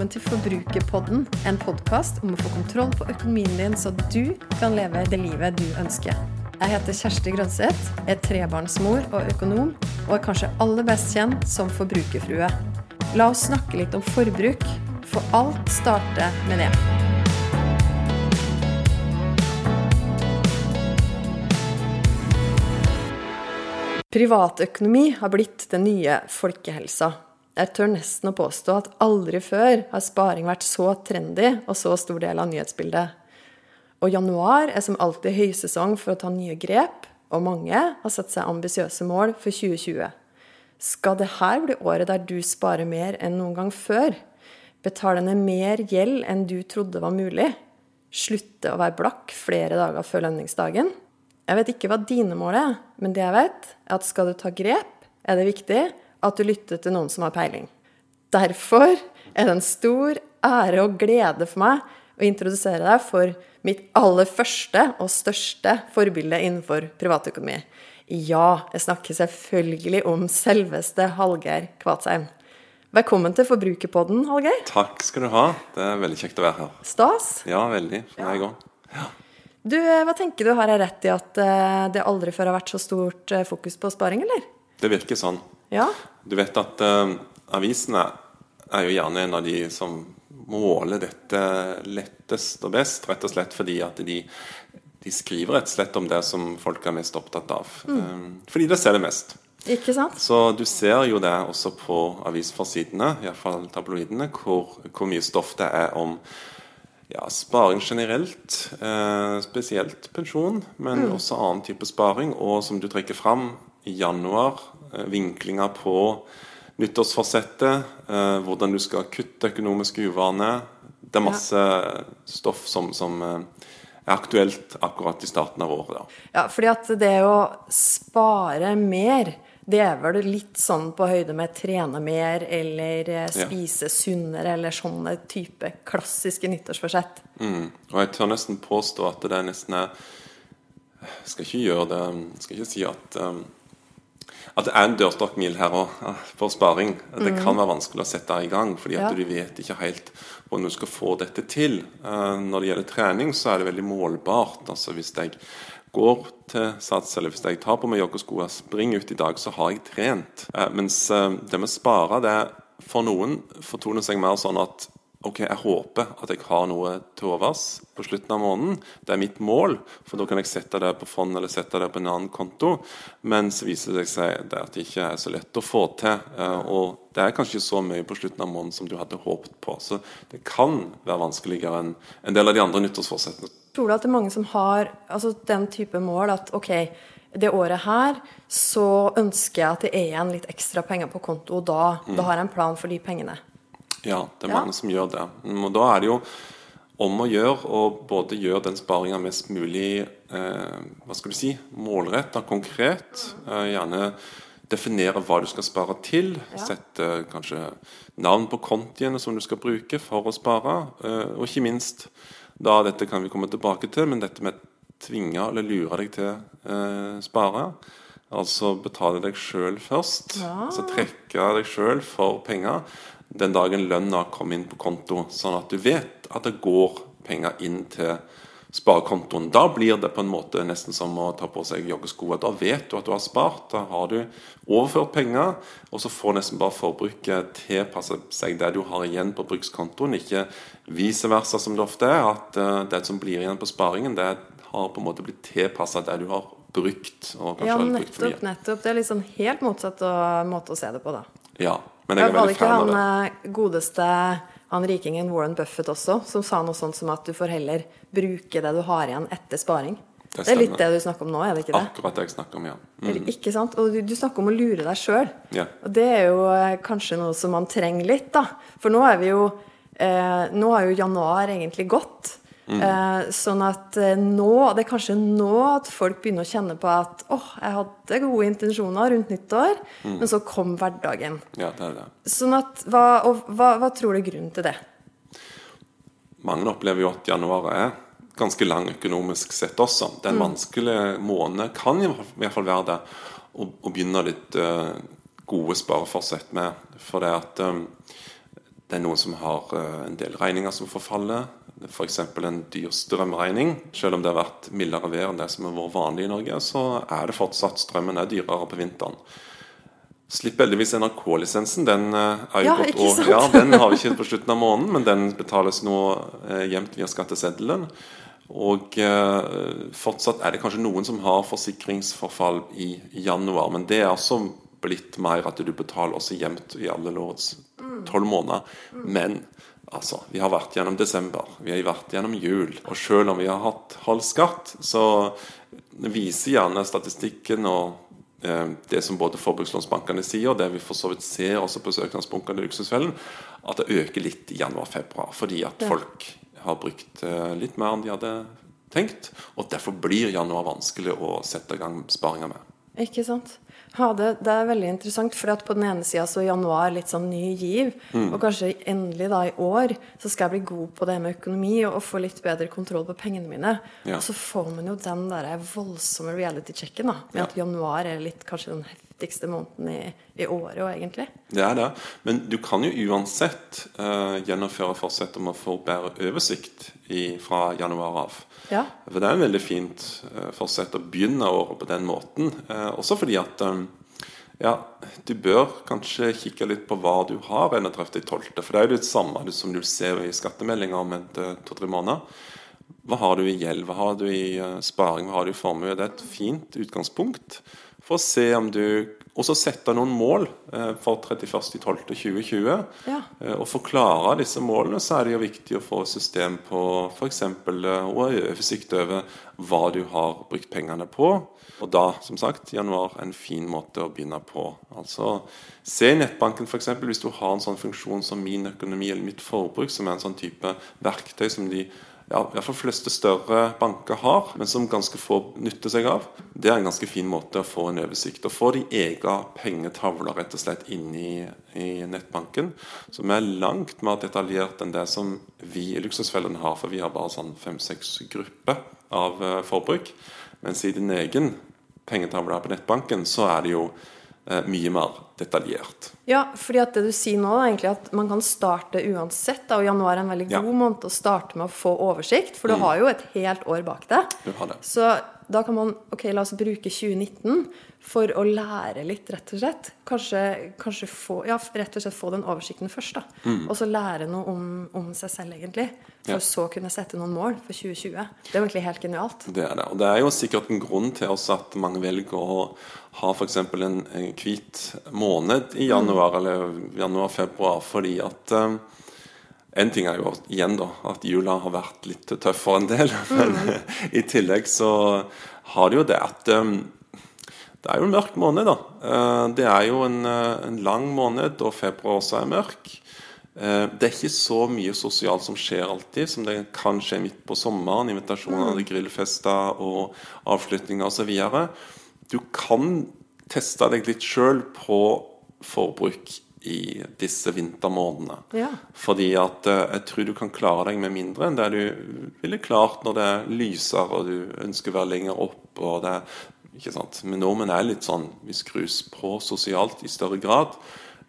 velkommen til Forbrukerpodden, en podkast om å få kontroll på økonomien din, så du kan leve det livet du ønsker. Jeg heter Kjersti Grønseth, er trebarnsmor og økonom, og er kanskje aller best kjent som forbrukerfrue. La oss snakke litt om forbruk, for alt starter med det. Privatøkonomi har blitt den nye folkehelsa. Jeg tør nesten å påstå at aldri før har sparing vært så trendy og så stor del av nyhetsbildet. Og januar er som alltid høysesong for å ta nye grep, og mange har satt seg ambisiøse mål for 2020. Skal det her bli året der du sparer mer enn noen gang før? Betale ned mer gjeld enn du trodde var mulig? Slutte å være blakk flere dager før lønningsdagen? Jeg vet ikke hva dine mål er, men det jeg vet, er at skal du ta grep, er det viktig at du lytter til noen som har peiling. Derfor er det en stor ære og glede for meg å introdusere deg for mitt aller første og største forbilde innenfor privatøkonomi. Ja, jeg snakker selvfølgelig om selveste Hallgeir Kvatsheim. Velkommen til Forbrukerpodden, Hallgeir. Takk skal du ha. Det er veldig kjekt å være her. Stas. Ja, veldig. For meg òg. Ja. Du, Hva tenker du, har jeg rett i at eh, det aldri før har vært så stort eh, fokus på sparing, eller? Det virker sånn. Ja. Du vet at uh, avisene er jo gjerne en av de som måler dette lettest og best, rett og slett fordi at de, de skriver rett og slett om det som folk er mest opptatt av. Mm. Um, fordi de ser det mest. Ikke sant? Så du ser jo det også på avisforsidene, iallfall tabloidene, hvor, hvor mye stoff det er om ja, sparing generelt. Eh, spesielt pensjon, men mm. også annen type sparing. Og som du trekker fram, i januar Eh, vinklinger på nyttårsforsettet, eh, hvordan du skal kutte økonomiske uvaner. Det er masse ja. stoff som, som, eh, er aktuelt akkurat i starten av året. Da. Ja, fordi at det å spare mer, det er vel litt sånn på høyde med trene mer eller spise ja. sunnere eller sånne type klassiske nyttårsforsett. Mm. Og jeg tør nesten påstå at det er nesten er Skal ikke gjøre det Skal ikke si at um, at det er en dørstokkmil her òg, for sparing. Det kan være vanskelig å sette i gang, fordi at ja. du vet ikke helt hvordan du skal få dette til. Eh, når det gjelder trening, så er det veldig målbart. Altså Hvis jeg går til sats, eller hvis jeg tar på meg joggesko og springer ut i dag, så har jeg trent. Eh, mens eh, det med å spare, det for noen fortoner seg mer sånn at ok, jeg håper at jeg har noe til overs på slutten av måneden. Det er mitt mål, for da kan jeg sette det på fond eller sette det på en annen konto. Men så viser det seg at det ikke er så lett å få til. Eh, og det er kanskje ikke så mye på slutten av måneden som du hadde håpet på. Så det kan være vanskeligere enn en del av de andre nyttårsforsettene. Tror du at det er mange som har altså, den type mål at ok, det året her så ønsker jeg at det er igjen litt ekstra penger på konto, og da, mm. da har jeg en plan for de pengene? Ja, det er mange som gjør det. Og Da er det jo om å gjøre å både gjøre den sparinga mest mulig eh, hva skal du si, målretta, konkret. Eh, gjerne definere hva du skal spare til. Ja. Sette kanskje navn på kontiene som du skal bruke for å spare. Eh, og ikke minst, da dette kan vi komme tilbake til, men dette med tvinge eller lure deg til eh, spare. Altså betale deg sjøl først. Ja. Altså trekke deg sjøl for penger den dagen lønna kommer inn på konto, sånn at du vet at det går penger inn til sparekontoen. Da blir det på en måte nesten som å ta på seg joggesko. Da vet du at du har spart, da har du overført penger, og så får nesten bare forbruket tilpasse seg det du har igjen på brukskontoen, ikke vice versa som det ofte er, at eh, det som blir igjen på sparingen, det har på en måte blitt tilpassa det du har brukt. ja, nettopp, nettopp. Det er liksom helt motsatt måte å se det på, da. Ja, men jeg er veldig fan av det. Var ikke han godeste han rikingen Warren Buffett også, som sa noe sånt som at du får heller bruke det du har igjen etter sparing? Det, det er litt det du snakker om nå, er det ikke det? Akkurat det jeg snakker om, ja. Mm. Ikke sant? Og du, du, snakker om å lure deg sjøl. Ja. Og det er jo eh, kanskje noe som man trenger litt, da. For nå er vi jo eh, Nå har jo januar egentlig gått. Mm. Eh, sånn at eh, nå, det er kanskje nå at folk begynner å kjenne på at åh, oh, jeg hadde gode intensjoner rundt nyttår, mm. men så kom hverdagen. Ja, det er det. Sånn at, hva, og, hva, hva tror du er grunnen til det? Mange opplever jo at januar er ganske lang økonomisk sett også. Det er en mm. vanskelig måned, kan i hvert fall være det, å begynne litt uh, gode spareforsett med. For det at um, Det er noen som har uh, en del regninger som forfaller. F.eks. For en dyr strømregning. Selv om det har vært mildere vær enn det som har vært vanlig i Norge, så er det fortsatt strømmen er dyrere på vinteren. Slipper heldigvis NRK-lisensen. Den uh, er jo Ja, gått år. Ja, den har vi ikke på slutten av måneden, men den betales nå gjemt jevnt via skatteseddelen. Og eh, fortsatt er det kanskje noen som har forsikringsforfall i januar, men det er også blitt mer at du betaler også jevnt i alle årets tolv måneder. Men altså, vi har vært gjennom desember, vi har vært gjennom jul, og selv om vi har hatt halv skatt, så viser gjerne statistikken og eh, det som både forbrukslånsbankene sier, og det vi for så vidt ser også på søknadsbunkene i Luksusfellen, at det øker litt i januar-februar. Fordi at folk har brukt eh, litt mer enn de hadde tenkt. Og derfor blir januar vanskelig å sette i gang sparinger med. Ikke sant? Ja, det, det er veldig interessant, for at på den ene sida så januar litt sånn ny giv. Mm. Og kanskje endelig da i år så skal jeg bli god på det med økonomi og, og få litt bedre kontroll på pengene mine. Ja. Og så får man jo den der voldsomme reality-checken da, med Ja. at januar er litt kanskje den heftigste måneden i, i året òg, egentlig. Det er det. Men du kan jo uansett uh, gjennomføre forsett om å få bedre oversikt i, fra januar av. Ja. For det er en veldig fint eh, forsett å begynne året på den måten. Eh, også fordi at eh, ja, du bør kanskje kikke litt på hva du har 31.12. For det er jo det samme som du ser i skattemeldinga om to-tre måneder. Hva har du i gjeld, hva har du i sparing, hva har du i formue? Det er et fint utgangspunkt for å se om du også sette noen mål eh, for 31.12.2020. Ja. Eh, Og for å klare disse målene så er det jo viktig å få system på f.eks. å ha oversikt over hva du har brukt pengene på. Og da, som sagt, januar er en fin måte å begynne på. Altså, Se i nettbanken f.eks. hvis du har en sånn funksjon som Min økonomi eller Mitt forbruk, som er en sånn type verktøy som de ja, i hvert fall fleste større banker har, men som ganske få nytter seg av. Det er en ganske fin måte å få en oversikt. og få de egen pengetavler rett og slett inn i, nettbanken, som er langt mer detaljert enn det som vi i Luksusfellen har, for vi har bare sånn fem-seks grupper av eh, forbruk. Mens i din egen pengetavle på nettbanken, så er det jo mye mer detaljert. Ja, fordi at det du sier nå, er egentlig at man kan starte uansett. Da, og januar er en veldig Ja. god måned å starte med å få oversikt, for du Mm. har jo et helt år bak deg. Du har det. Så da kan man ok, la oss bruke 2019 for å lære litt, rett og slett. Kanskje, kanskje få, ja, rett og slett få den oversikten først, da. Og så lære noe om, om seg selv, egentlig. For Mm. Ja. så kunne sette noen mål for 2020. Det er jo egentlig helt genialt. Det er det. Og det er jo sikkert en grunn til også at mange velger å ha f.eks. En, en hvit måned i januar eller januar-februar, fordi at um, En ting er jo igjen da, at jula har vært litt tøff for en del, men i tillegg så har det jo det at um, det er jo en mørk måned, da. Uh, Det er jo en, eh, en lang måned, og februar også er mørk. Uh, Det er ikke så mye sosialt som skjer alltid, som det kan skje midt på sommeren. Invitasjoner til grillfester og avslutninger osv. Du kan teste deg litt sjøl på forbruk i disse vintermånedene. Ja. Fordi at eh, jeg tror du kan klare deg med mindre enn det du ville klart når det er lysere og du ønsker å være lenger opp. og det ikke sant? Men nordmenn er litt sånn Vi skrus på sosialt i større grad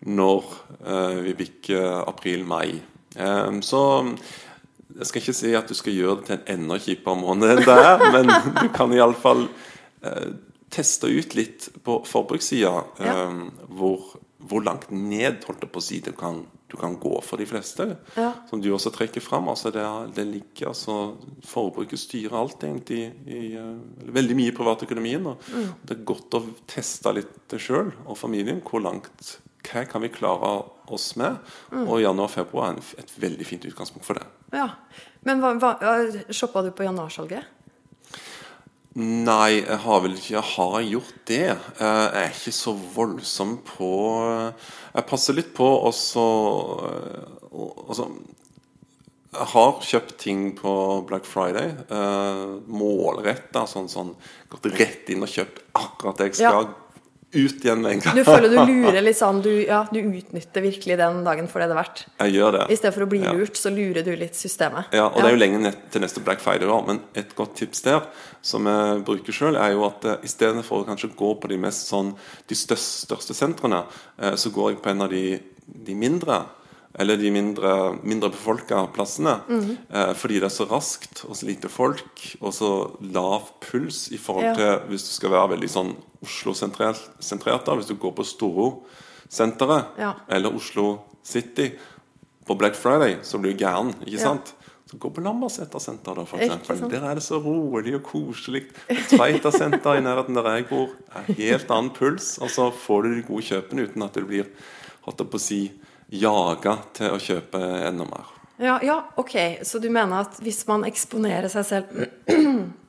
når eh, vi bikker april-mai. Eh, så jeg skal ikke si at du skal gjøre det til en enda kjipere måned enn det er, men du kan iallfall eh, teste ut litt på forbrukssida Ja. eh, hvor, hvor langt ned holdt på å si, du kan, du kan gå for de fleste. Ja. Som du også trekker fram. Altså det, det ligger altså Forbruket styrer alt, egentlig. I, i, veldig mye i privatøkonomien. Og Det er godt å teste litt det sjøl og familien. Hvor langt Hva kan vi klare oss med? Og januar-februar er et veldig fint utgangspunkt for det. ja. Men hva, hva, shoppa du på januarsalget? Nei, jeg har vel ikke Har jeg gjort det? Eh, Jeg er ikke så voldsom på Jeg passer litt på også Altså Jeg har kjøpt ting på Black Friday. Målretta. Sånn, sånn gått rett inn og kjøpt akkurat det jeg skal. Ut igjen med en gang. Du føler du lurer litt sånn du, ja, du utnytter virkelig den dagen for det det er verdt. Jeg gjør det. I stedet for å bli Ja. lurt, så lurer du litt systemet. Ja, og det er jo lenge til neste Black Friday da, men et godt tips der, som jeg bruker selv, er jo at uh, i stedet for å kanskje gå på de mest sånn, de største, største sentrene, eh, så går jeg på en av de, de mindre, eller de mindre, mindre befolka plassene. Eh, fordi det er så raskt og så lite folk og så lav puls i forhold Ja. til hvis du skal være veldig sånn Oslo-sentrert. da, Hvis du går på Storo-senteret Ja. eller Oslo City på Black Friday, så blir du gæren. ikke Ja. sant? Så gå på Lambertseter-senter, da, eksempel. Der er det så rolig og koselig. Tveita-senter i nærheten der jeg bor, er helt annen puls. Og så får du de gode kjøpene uten at du blir holdt på å si, jaga til å kjøpe enda mer. Ja, ja, ok. Så du mener at hvis man eksponerer seg selv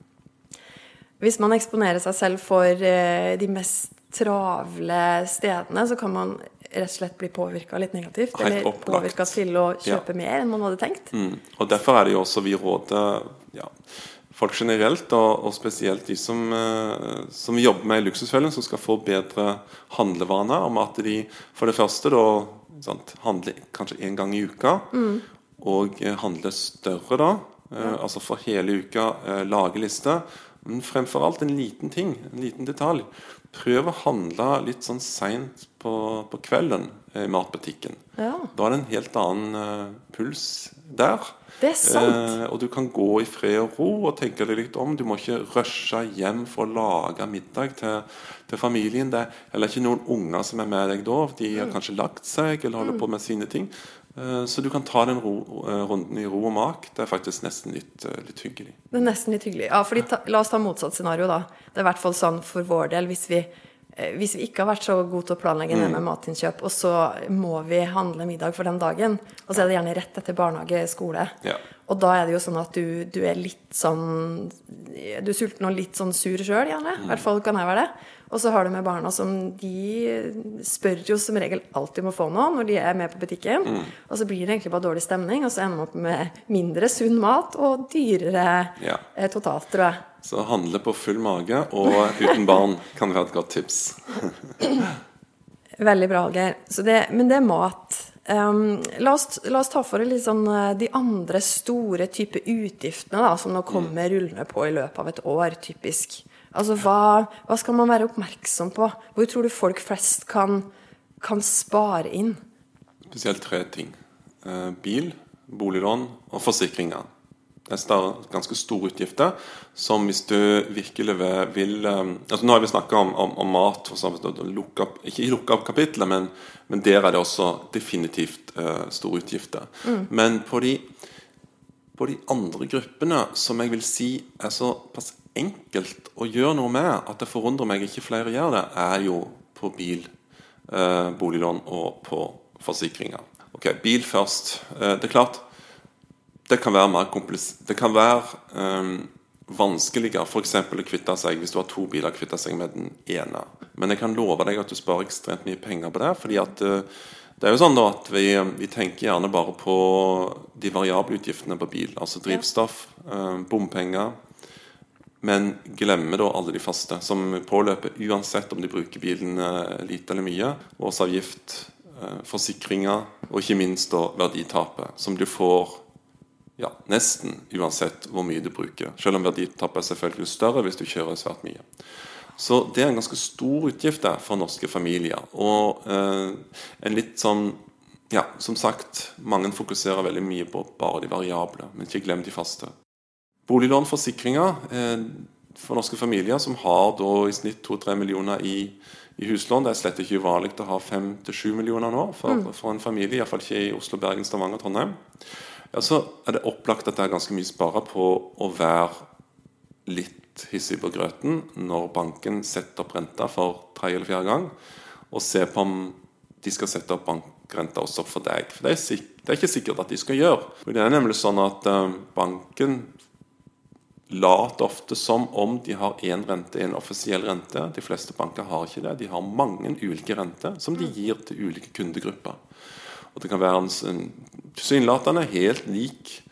Hvis man eksponerer seg selv for eh, de mest travle stedene, så kan man rett og slett bli påvirka litt negativt? Eller påvirka til å Ja. kjøpe mer enn man hadde tenkt? Mm. Og Derfor er det jo også vi råder ja, folk generelt, og, og spesielt de som, eh, som jobber med Luksusfellen, som skal få bedre handlevaner, om at de for det første da sant, Handle kanskje én gang i uka, og handle større da, eh, altså for hele uka, eh, lage liste. Men fremfor alt en liten ting, en liten detalj. Prøv å handle litt sånn seint på, på kvelden eh, i matbutikken. Ja. Da er det en helt annen uh, puls der. Det er sant. Eh, og du kan gå i fred og ro og tenke deg litt om. Du må ikke rushe hjem for å lage middag til, til familien. Det er ikke noen unger som er med deg da. De har kanskje lagt seg eller holder på med sine ting. Eh, så du kan ta den ro, eh, runden i ro og mak. Det er faktisk nesten litt, eh, litt hyggelig. Det er nesten litt hyggelig. Ja, fordi ta, La oss ta motsatt scenario, da. Det er i hvert fall sånn for vår del hvis vi, hvis vi ikke har vært så gode til å planlegge ned med matinnkjøp, og så må vi handle middag for den dagen, og så er det gjerne rett etter barnehage, skole. Ja. Og da er det jo sånn at du, du er litt sånn Du er sulten og litt sånn sur sjøl, gjerne. I hvert fall kan jeg være det. Og så har du med barna som de spør jo som regel alltid om å få noe når de er med på butikken. Og så blir det egentlig bare dårlig stemning, og så ender man opp med mindre sunn mat og dyrere Ja. eh, totalt, tror jeg. Så handle på full mage og uten barn kan være et godt tips. Veldig bra, Algeir. Men det er mat. Um, la, oss, la oss ta for oss sånn eh, de andre store type utgiftene da, som nå kommer rullende på i løpet av et år, typisk. Altså, hva, hva skal man være oppmerksom på? Hvor tror du folk flest kan, kan spare inn? Spesielt tre ting. Eh, bil, boliglån og forsikringer. Det er ganske store utgifter som hvis du virkelig vil, eh, altså Nå har vi snakka om, om, om mat, så lukket opp, ikke lukke opp kapitlet, men, men der er det også definitivt uh, store utgifter. Men på de, på de andre gruppene som jeg vil si er såpass enkelt å gjøre noe med at det forundrer meg ikke flere gjør det, er jo på bil, eh, boliglån og på forsikringer. Ok, bil først. Eh, det er klart det kan være mer komplisert Det kan være eh, vanskeligere f.eks. å kvitte seg hvis du har to biler, kvitte seg med den ene. Men jeg kan love deg at du sparer ekstremt mye penger på det. fordi at eh, det er jo sånn at vi, vi tenker gjerne bare på de variable utgiftene på bil. Altså drivstoff, eh, bompenger. Men glemmer da alle de faste, som påløper uansett om de bruker bilen eh, lite eller mye. Årsavgift, eh, forsikringer og ikke minst da verditapet, som du får ja, nesten uansett hvor mye du bruker. Selv om verditapet er selvfølgelig større hvis du kjører svært mye. Så det er en ganske stor utgift der for norske familier. Og eh, en litt sånn Ja, som sagt, mange fokuserer veldig mye på bare de variable, men ikke glem de faste. Boliglån, forsikringer eh, for norske familier som har da i snitt 2-3 millioner i, i huslån. Det er slett ikke uvanlig å ha 5-7 millioner nå for, for en familie, iallfall ikke i Oslo, Bergen, Stavanger, og Trondheim. Ja, så er det opplagt at det er ganske mye spara på å være litt hissig på grøten når banken setter opp renta for tredje eller fjerde gang, og se på om de skal sette opp bankrenta også for deg. For det er, det er ikke sikkert at de skal gjøre. Det er nemlig sånn at eh, banken later ofte som om de har én rente, en offisiell rente. De fleste banker har ikke det. De har mange ulike renter som de gir til ulike kundegrupper. Og Det kan være en en tilsynelatende helt lik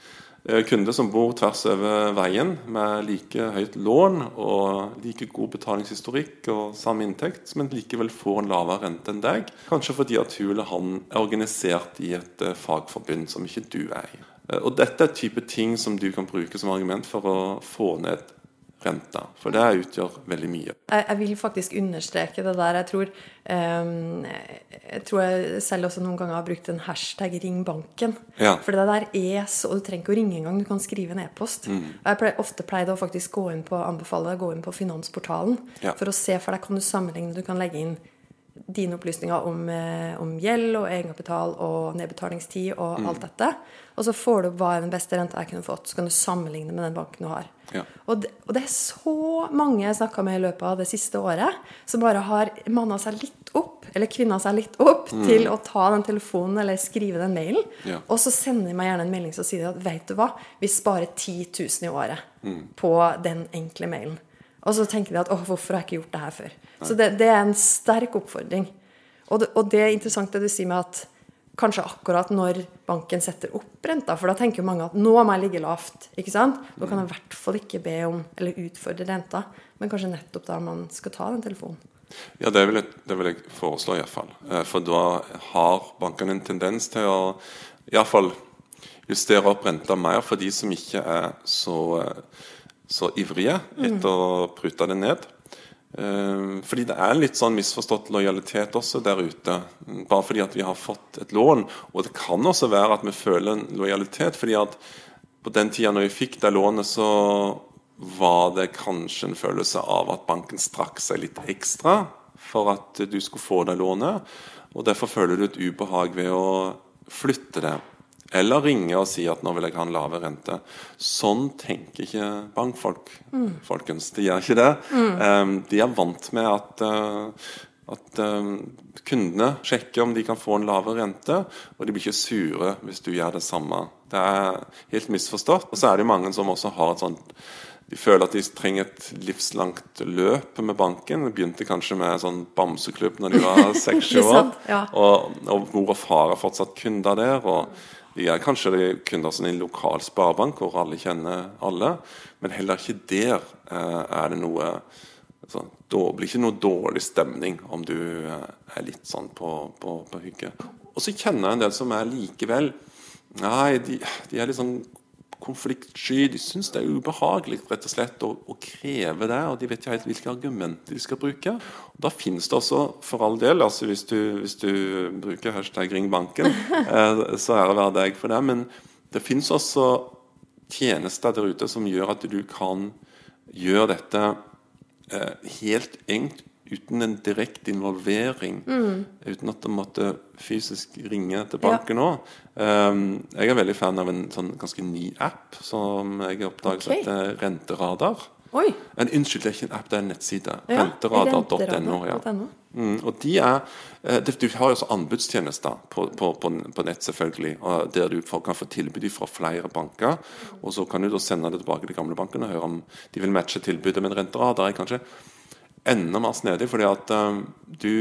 eh, kunde som bor tvers over veien med like høyt lån og like god betalingshistorikk og samme inntekt, men likevel får en lavere rente enn deg. Kanskje fordi at hun eller han er organisert i et eh, fagforbund som ikke du er i. Eh, Og Dette er type ting som du kan bruke som argument for å få ned renta. For det utgjør veldig mye. Jeg, jeg vil faktisk understreke det der. Jeg tror, um, jeg tror jeg selv også noen ganger har brukt en hashtag 'ring banken'. Ja. For det der er så Du trenger ikke å ringe engang, du kan skrive en e-post. Mm. Jeg pleier, ofte pleide å faktisk gå inn på anbefale deg, gå inn på Finansportalen Ja. for å se, for der kan du sammenligne. Du kan legge inn dine opplysninger om, eh, om gjeld og egenkapital og nedbetalingstid og Mm. alt dette. Og så får du opp hva er den beste renta jeg kunne fått. Så kan du sammenligne med den banken du har. Ja. Og, det, og det er så mange jeg snakka med i løpet av det siste året, som bare har manna seg litt opp, eller kvinna seg litt opp, til å ta den telefonen eller skrive den mailen. Ja. Og så sender de meg gjerne en melding som sier at vet du hva, vi sparer 10 000 i året på den enkle mailen. Og så tenker de at åh, hvorfor har jeg ikke gjort det her før? Så det, det er en sterk oppfordring. Og det, og det er interessant det du sier med at kanskje akkurat når banken setter opp renta, for da tenker jo mange at nå må jeg ligge lavt. ikke sant? Da kan jeg i hvert fall ikke be om eller utfordre renta, men kanskje nettopp da man skal ta den telefonen. Ja, det vil jeg, det vil jeg foreslå iallfall. For da har bankene en tendens til å iallfall justere opp renta mer for de som ikke er så, eh, så ivrige etter å prute det ned. Eh, Fordi det er litt sånn misforstått lojalitet også der ute. Bare fordi at vi har fått et lån. Og det kan også være at vi føler en lojalitet fordi at på den tida når vi fikk det lånet, så var det kanskje en følelse av at banken strakk seg litt ekstra for at du skulle få det lånet. Og derfor føler du et ubehag ved å flytte det. Eller ringe og si at nå vil jeg ha en lave rente. Sånn tenker ikke bankfolk, folkens. De gjør ikke det. Mm. de er vant med at, uh, at um, kundene sjekker om de kan få en lavere rente, og de blir ikke sure hvis du gjør det samme. Det er helt misforstått. Og så er det mange som også har et sånt de føler at de trenger et livslangt løp med banken. De begynte kanskje med sånn bamseklubb når de var seks-sju år. Ja. Og, og mor og far er fortsatt kunder der. og de er kanskje kunder som i en lokal sparebank hvor alle kjenner alle. Men heller ikke der eh, er det noe altså, Da blir ikke noe dårlig stemning om du eh, er litt sånn på, på, på hygge. Og så kjenner jeg en del som er likevel Nei, de, de er litt sånn konfliktsky. De syns det er ubehagelig rett og slett å, å kreve det, og de vet ikke helt hvilke argumenter de skal bruke. Og da finnes det også, for all del, altså hvis du, hvis du bruker hashtag 'ring banken', eh, så det være deg for det. Men det finnes også tjenester der ute som gjør at du kan gjøre dette eh, helt enkelt uten en direkte involvering. Uten at du måtte fysisk ringe til banken òg. jeg er veldig fan av en sånn ganske ny app som jeg har oppdaget okay. Ok. heter Renteradar. Oi! En, unnskyld, det er ikke en app, det er en nettside. Ja, Renteradar.no. Ja. renteradar.no. Mm, og de er eh, det- Du har jo også anbudstjenester på, på, på, på nett, selvfølgelig. Der du får- kan få tilbud fra flere banker. Og så kan du da sende det tilbake til gamle banken og høre om de vil matche tilbudet. med en renteradar er kanskje enda mer snedig, fordi at eh, du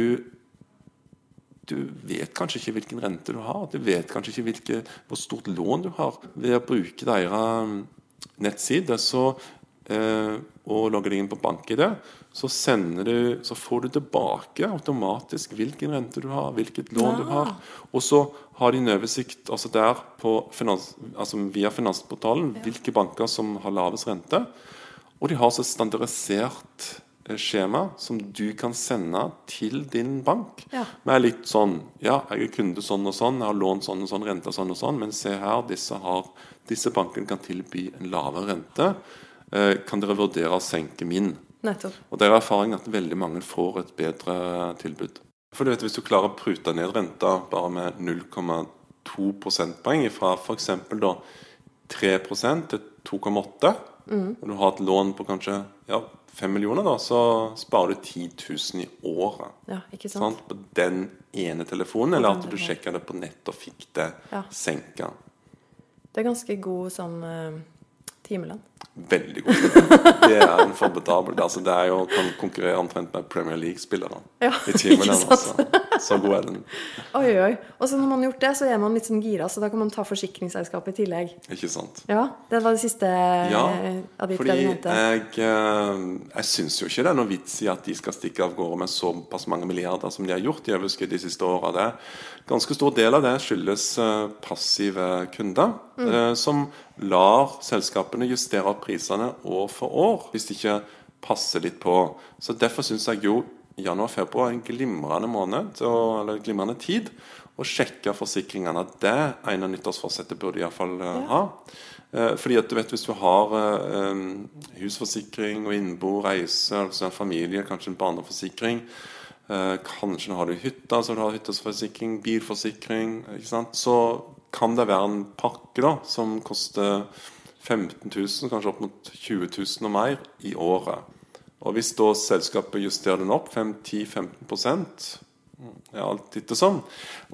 du vet kanskje ikke hvilken rente du har. Du vet kanskje ikke hvilke, hvor stort lån du har. Ved å bruke deres um, nettside så, eh, og logge deg inn på BankID, så, sender du, så får du tilbake automatisk hvilken rente du har, hvilket lån du har. Og så har de en oversikt altså der på finans, altså via Finansportalen hvilke banker som har lavest rente. Og de har så standardisert eh, skjema som du kan sende til din bank. Ja. Med litt sånn Ja, jeg er kunde sånn og sånn, jeg har lånt sånn og sånn, renta sånn og sånn, men se her, disse, har, disse bankene kan tilby en lavere rente. Eh, kan dere vurdere å senke min? Nettopp. Og det er erfaringen at veldig mange får et bedre tilbud. For du vet, Hvis du klarer å prute ned renta bare med 0,2 prosentpoeng fra f.eks. da 3% til 2,8, og du har et lån på kanskje ja, 5 millioner, da, så sparer du 10 000 i året. Ja, ikke sant? Sant? På den ene telefonen, eller at du sjekka det på nett og fikk det Ja. senka. Det er ganske god sånn uh, timelønn. Veldig god. Det er en formidabel altså Det er jo kan konkurrere omtrent med Premier League-spillere. Ja, i timelønn. Så god er den. Oi, oi. Og så når man har gjort det, så er man litt sånn gira, så da kan man ta forsikringsselskapet i tillegg. Ikke sant? Ja, det var det siste Ja, av de tre fordi jeg, eh, jeg syns jo ikke det er noe vits i at de skal stikke av gårde med såpass mange milliarder som de har gjort i overskudd de siste åra. Det Ganske stor del av det skyldes eh, passive kunder, Mm. som lar selskapene justere opp prisene år for år hvis de ikke passer litt på. Så Derfor syns jeg jo januar-februar en glimrende måned, eller glimrende tid, å sjekke forsikringene. Det ene nyttårsforsettet burde iallfall uh, ha. Eh, fordi at du vet Hvis du har eh, husforsikring og innbo, reise, altså en familie, kanskje en barneforsikring eh, Kanskje har du hytte, så du har hyttesforsikring, bilforsikring? Så kan det være en pakke da som koster 15 000, kanskje opp mot 20 000 og mer i året. Og hvis da selskapet justerer den opp 5-10-15% ja, alt ettersom,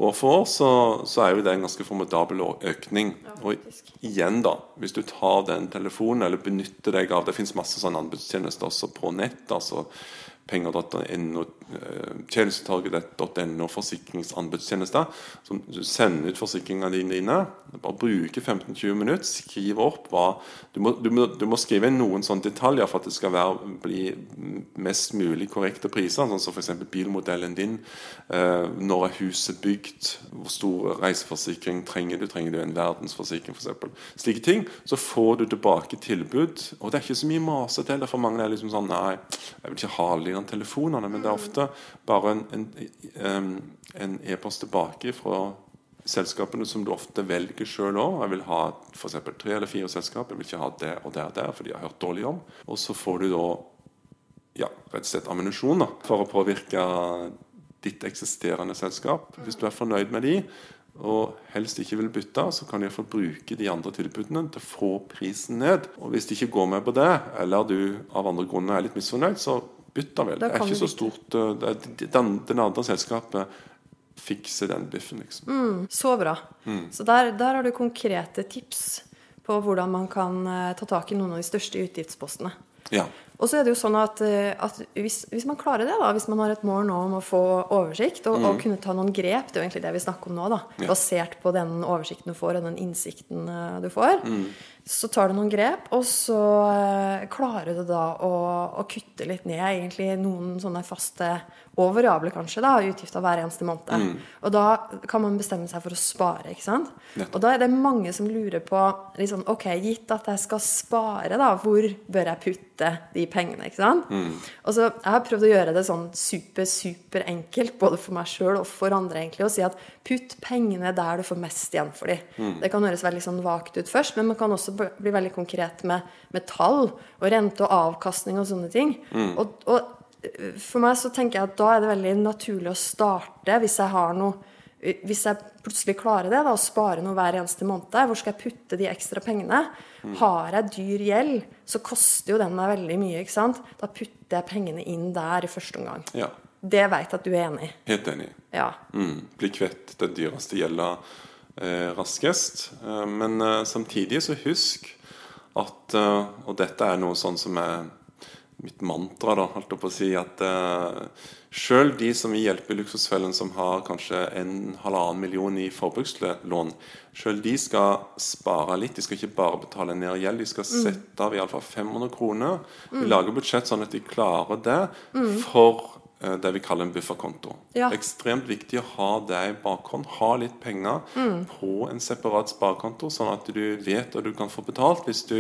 år for år, så, så er jo det en ganske formidabel økning. Og igjen, da, hvis du tar den telefonen eller benytter deg av Det fins masse sånne anbudstjenester også på nett. altså penger.no, tjenestetarget.no tjenestetorget.no, forsikringsanbudstjenester. Som du sender ut forsikringene dine. Bare bruke 15-20 minutter, Skriv opp hva du må, du, må, du må skrive inn noen sånne detaljer for at det skal være, bli mest mulig korrekte priser. Sånn som f.eks. bilmodellen din. Eh, når er huset bygd? Hvor stor reiseforsikring trenger du? Trenger du en verdensforsikring f.eks.? Slike ting. Så får du tilbake tilbud. Og det er ikke så mye masete til. For mange er liksom sånn Nei, jeg vil ikke ha alle de telefonene. Men det er ofte bare en, e-post e-post tilbake fra selskapene som du ofte velger sjøl òg. Jeg vil ha f.eks. tre eller fire selskap. Jeg vil ikke ha det og det og det, for de har hørt dårlig om. Og så får du da ja, rett og slett ammunisjon for å påvirke ditt eksisterende selskap. Hvis du er fornøyd med de, og helst ikke vil bytte, så kan du iallfall bruke de andre tilbudene til å få prisen ned. Og hvis de ikke går med på det, eller du av andre grunner er litt misfornøyd, så bytt vel. Det er ikke så stort er, den, den andre selskapet fikser den biffen, liksom. Så bra. Mm. Så der, der har du konkrete tips på hvordan man kan eh, ta tak i noen av de største utgiftspostene. Ja. Og så er det jo sånn at, eh, at hvis, hvis man klarer det, da, hvis man har et mål nå om å få oversikt, og, og kunne ta noen grep, det er jo egentlig det vi snakker om nå, da, Mm. Ja. basert på den oversikten du får, og den innsikten eh, du får, Mm. Så tar du noen grep, og så eh, klarer du da å, å kutte litt ned egentlig noen sånne faste og variable kanskje da, utgifter hver eneste måned. Mm. Og da kan man bestemme seg for å spare, ikke sant? Ja. Og da er det mange som lurer på liksom, Ok, gitt at jeg skal spare, da, hvor bør jeg putte de pengene? ikke sant? Og så Jeg har prøvd å gjøre det sånn super, super enkelt, både for meg sjøl og for andre, egentlig, å si at putt pengene der du får mest igjen for dem. Det kan høres veldig sånn vagt ut først, men man kan også bli veldig konkret med, med tall og rente og avkastning og sånne ting. Og, og for meg så tenker jeg at da er det veldig naturlig å starte hvis jeg har noe hvis jeg plutselig klarer det, da, å spare noe hver eneste måned, hvor skal jeg putte de ekstra pengene? Har jeg dyr gjeld, så koster jo den meg veldig mye. ikke sant? Da putter jeg pengene inn der i første omgang. ja. Det vet jeg at du er enig i. Helt enig. Ja. Mm. Bli kvitt den dyreste gjelda eh, raskest. Eh, men eh, samtidig så husk at eh, Og dette er noe sånn som er mitt mantra, da, holdt jeg på å si, at uh, sjøl de som vi hjelper i Luksusfellen, som har kanskje en halvannen million i forbrukslån, sjøl de skal spare litt. De skal ikke bare betale ned gjeld, de skal sette av iallfall 500 kroner. Vi lager budsjett sånn at de klarer det for eh, det vi kaller en bufferkonto. Ja. Ekstremt viktig å ha det i bakhånd. Ha litt penger på en separat sparekonto, sånn at du vet at du kan få betalt hvis du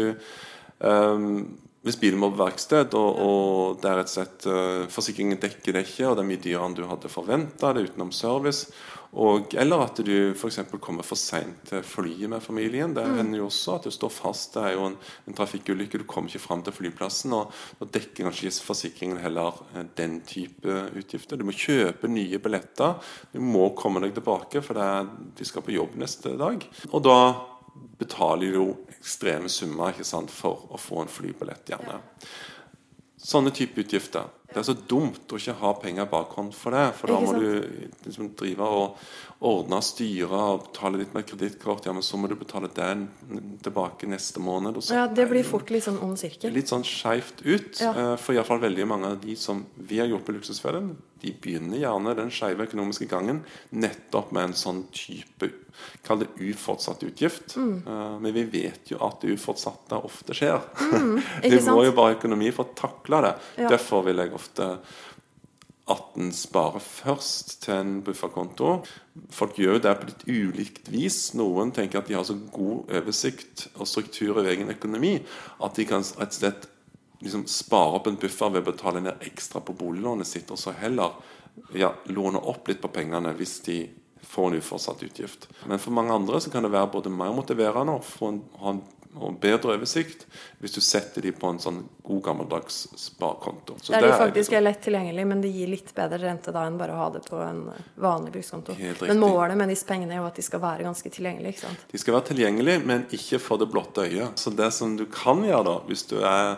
ehm, hvis bilen må på verksted, og, og det er rett og slett eh, forsikringen dekker det ikke, og det er mye dyrere enn du hadde forventa, det er utenom service, og, eller at du f.eks. kommer for seint til flyet med familien. Det hender jo også at du står fast. Det er jo en, en trafikkulykke, du kommer ikke fram til flyplassen, og da dekker kanskje ikke forsikringen heller eh, den type utgifter. Du må kjøpe nye billetter, du må komme deg tilbake, for det er, de skal på jobb neste dag. Og da betaler jo ekstreme summer ikke sant, for å få en flybillett, gjerne. Sånne type utgifter. Det er så dumt å ikke ha penger bakhånd for det. For da må du liksom drive og ordne, styre og betale litt med kredittkort. Ja, men så må du betale den tilbake neste måned. Ja, det blir fort litt sånn ond sirkel. litt sånn skeivt ut. Ja. eh, For iallfall veldig mange av de som vi har gjort på Luksusfellen, de begynner gjerne den skeive økonomiske gangen nettopp med en sånn type Kall det ufortsatt utgift. Mm. Eh, Men vi vet jo at det ufortsatte ofte skjer. Mm, sant? må jo bare økonomi for å takle det. Ja. Derfor vil jeg ofte at en sparer først til en bufferkonto. Folk gjør det på litt ulikt vis. Noen tenker at de har så god oversikt og struktur over egen økonomi at de kan rett og slett liksom spare opp en buffer ved å betale ned ekstra på boliglånet sitt, og så heller ja, låne opp litt på pengene hvis de får en uforutsatt utgift. Men for mange andre så kan det være både mer motiverende å ha en og bedre oversikt hvis du setter de på en sånn god gammeldags sparekonto. Så Der de det er faktisk liksom- er lett tilgjengelig, men det gir litt bedre rente da enn bare å ha det på en vanlig brukskonto. Men målet med disse pengene er jo at de skal være ganske tilgjengelige. ikke sant? De skal være tilgjengelige, men ikke for det blotte øyet. Så det som du kan gjøre da, hvis du er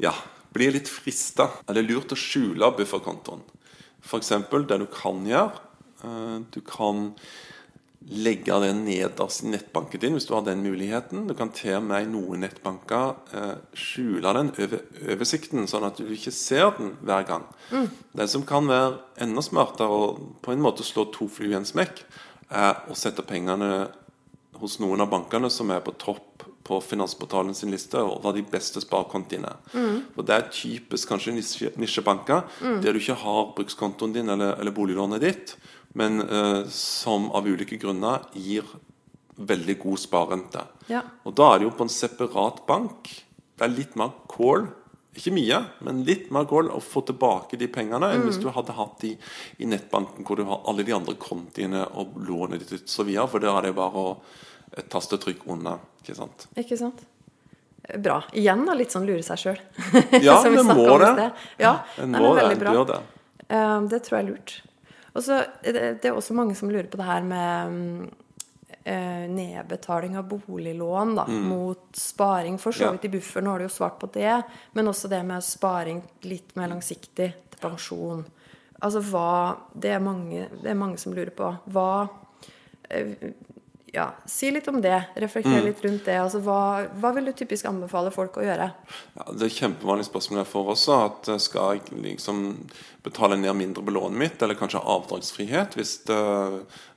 ja, blir litt frista, er det lurt å skjule bufferkontoen. F.eks. det du kan gjøre. eh, Du kan legge det nederst i nettbanken din hvis du har den muligheten. Du kan til og med i noen nettbanker eh, skjule den over oversikten, sånn at du ikke ser den hver gang. Det som kan være enda smartere og på en måte slå to fluer i en smekk, er å sette pengene hos noen av bankene som er på topp på Finansportalen sin liste over de beste sparekontiene. Og Det er typisk kanskje nisje- mm. der du ikke har brukskontoen din eller, eller boliglånet ditt, men eh, som av ulike grunner gir veldig god sparerente. Ja. Og da er det jo på en separat bank. Det er litt mer kål. Ikke mye, men litt mer kål å få tilbake de pengene enn hvis du hadde hatt de i nettbanken hvor du har alle de andre kontiene og lånet ditt ut, så videre, for der er det bare å et tastetrykk unna. Ikke sant? Ikke sant? Bra. Igjen da, litt sånn lure seg sjøl. Ja, en må det. Ja, En må det. en bra. bør det. Eh, Det tror jeg er lurt. Og så er det, det er også mange som lurer på det her med mm, eh, nedbetaling av boliglån da, mot sparing. For så Mm. Vidt i buffer, nå har du jo svart på det. Men også det med sparing litt mer langsiktig til pensjon. Altså hva Det er mange, det er mange som lurer på. Hva eh, ja, Si litt om det. Mm. Reflekter litt rundt det. Altså, hva, hva vil du typisk anbefale folk å gjøre? Ja, det er kjempevanlig spørsmål jeg får også. At eh, skal jeg liksom betale ned mindre på lånet mitt, eller kanskje avdragsfrihet? Hvis det,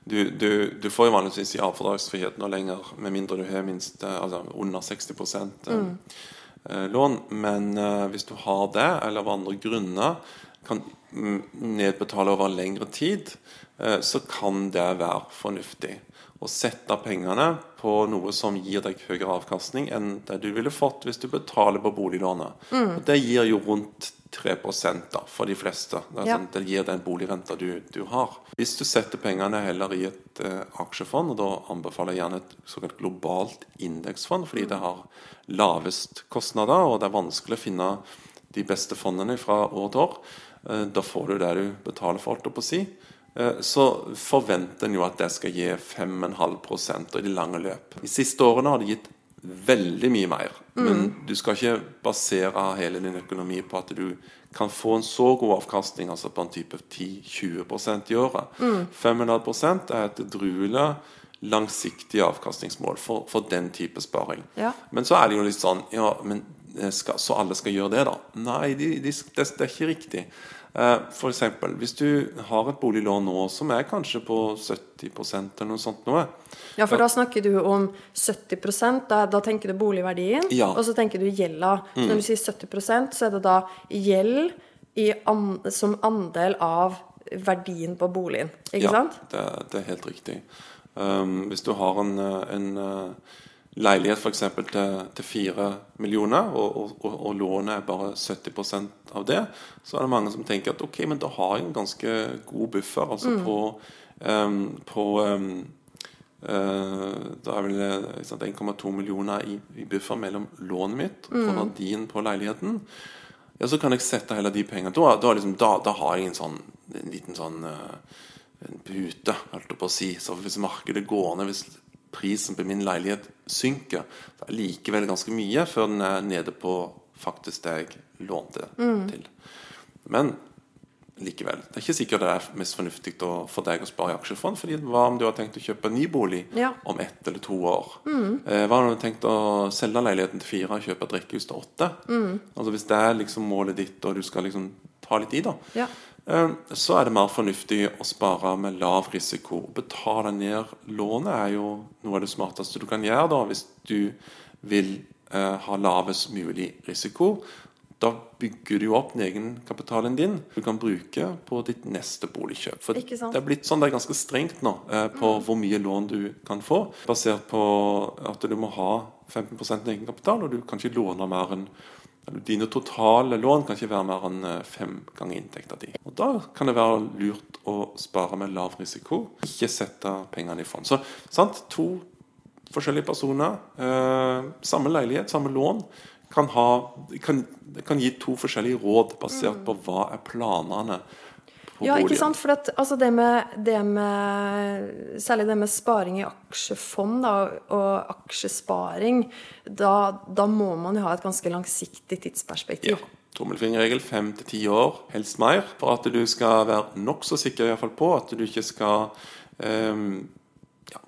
du, du, du får jo vanligvis ikke avdragsfrihet nå lenger, med mindre du har minst eh, altså under 60 eh, eh, lån. Men eh, hvis du har det, eller av andre grunner kan mm, nedbetale over lengre tid, eh, så kan det være fornuftig å sette pengene på noe som gir deg høyere avkastning enn det du ville fått hvis du betaler på boliglånet. Og det gir jo rundt 3 da, for de fleste. Det, Ja. sånn, det gir den boligrenta du, du har. Hvis du setter pengene heller i et eh, aksjefond, og da anbefaler jeg gjerne et såkalt globalt indeksfond, fordi det har lavest kostnader, og det er vanskelig å finne de beste fondene fra år til år. Eh, Da får du det du betaler for, holdt jeg på å si. Eh, Så forventer en jo at det skal gi 5,5% i det lange løp. De siste årene har det gitt veldig mye mer. Men du skal ikke basere hele din økonomi på at du kan få en så god avkastning, altså på en type 10-20 i året. 5,5 er et edruelig langsiktig avkastningsmål for, for den type sparing. Ja. Men så er det jo litt sånn Ja, men eh, skal, så alle skal gjøre det, da? Nei, de, de, det, det er ikke riktig. Eh, eksempel, hvis du har et boliglån nå som er kanskje på 70 eller noe sånt noe, Ja, for da snakker du om 70 da, da tenker du boligverdien, Ja. og så tenker du gjelda. Så når du sier 70% så er det da gjeld i an, som andel av verdien på boligen. Ikke ja, sant? Det, det er helt riktig. Um, hvis du har en, en eh, leilighet f.eks. Til, til 4 millioner, og, og, og, lånet er bare 70% av det, så er det mange som tenker at ok, men da har jeg en ganske god buffer. Altså på, um, på um, Da er vel eh, ikke sant, 1,2 millioner i, i buffer mellom lånet mitt og verdien på leiligheten. Ja, så kan jeg sette hele de pengene Da, da, liksom, da, da har jeg en sånn en liten sånn eh, en pute, holdt jeg på å si. Så hvis markedet går ned, hvis prisen på min leilighet synker, Det er likevel ganske mye før den er nede på faktisk det jeg lånte til. Men likevel. Det er ikke sikkert det er mest fornuftig for deg å spare i aksjefond. fordi Hva om du har tenkt å kjøpe en ny bolig Ja. om ett eller to år? Mm. hva om du har tenkt å selge leiligheten til fire og kjøpe et rekkehus til åtte? Altså Hvis det er liksom målet ditt, og du skal liksom ta litt i, da, Ja. Eh, så er det mer fornuftig å spare med lav risiko. Betale ned lånet er jo noe av det smarteste du kan gjøre da, hvis du vil eh, ha lavest mulig risiko. Da bygger du opp den egenkapitalen din du kan bruke på ditt neste boligkjøp. For det er blitt sånn, det er ganske strengt nå eh, på hvor mye lån du kan få, basert på at du må ha 15% egenkapital, og du kan ikke låne mer enn Dine totale lån kan ikke være mer enn eh, fem ganger inntekta di. Og Da kan det være lurt å spare med lav risiko, ikke sette pengene i fond. Så sant, to forskjellige personer, eh, samme leilighet, samme lån, kan, ha, kan, kan gi to forskjellige råd basert på hva er planene Ja, ikke sant? For at, altså det, med, det med Særlig det med sparing i aksjefond da, og aksjesparing, da, da må man jo ha et ganske langsiktig tidsperspektiv. Ja. Tommelfingerregel fem til ti år, helst mer, for at du skal være nokså sikker i hvert fall på at du ikke skal eh, ja,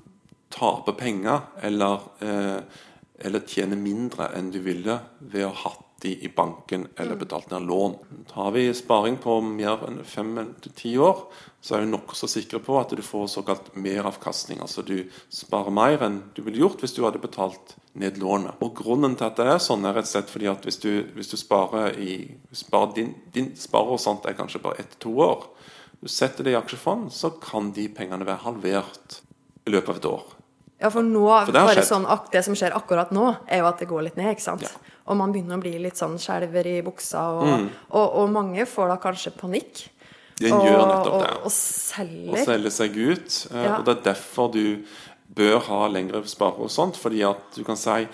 tape penger eller, eh, eller tjene mindre enn du ville ved å ha hatt de i banken eller betalt ned lån. Har vi sparing på mer enn fem til ti år, så er vi nokså sikre på at du får såkalt meravkastning. Altså du sparer mer enn du ville gjort hvis du hadde betalt ned lånet. Og Grunnen til at det er sånn, er rett og slett fordi at hvis du, hvis du sparer i sparer din, din sparehorisont er kanskje bare ett-to år, du setter det i aksjefond, så kan de pengene være halvert i løpet av et år. Ja, for nå, For det bare sånn, det som skjer akkurat nå, er jo at det går litt ned, ikke sant? Ja. Og man begynner å bli litt sånn skjelver i buksa, og, Mm. og, og mange får da kanskje panikk. Den og, gjør nettopp og, det. og selger. selge seg ut. eh, Ja. Og det er derfor du bør ha lengre sparer og sånt, Fordi at du kan si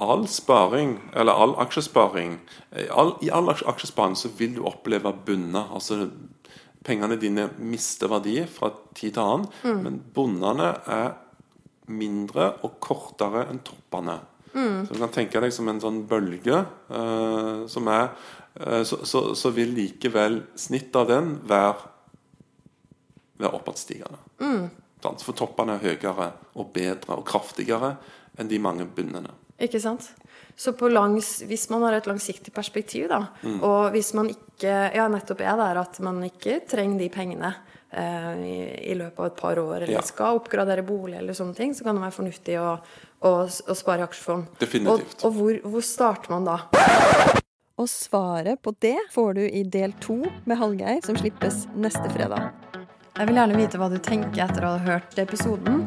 all sparing, eller all aksjesparing eh, all, I all aksjesparing så vil du oppleve bunner. Altså pengene dine mister verdi fra tid til annen, Mm. men bunnene er mindre og kortere enn toppene. Mm. Så du kan tenke deg som en sånn bølge uh, som er uh, så, så, så vil likevel snittet av den være være oppadstigende. Mm. For toppene er høyere og bedre og kraftigere enn de mange bunnene. Ikke sant? Så på langs, hvis man har et langsiktig perspektiv, da, Mm. og hvis man ikke ja, nettopp er der at man ikke trenger de pengene eh, i, i løpet av et par år, eller Ja. skal oppgradere bolig eller sånne ting, så kan det være fornuftig å, å, å spare i aksjefond. Definitivt. Og, og hvor, hvor starter man da? Og svaret på det får du i del to med Hallgeir, som slippes neste fredag. Jeg vil gjerne vite hva du tenker etter å ha hørt episoden.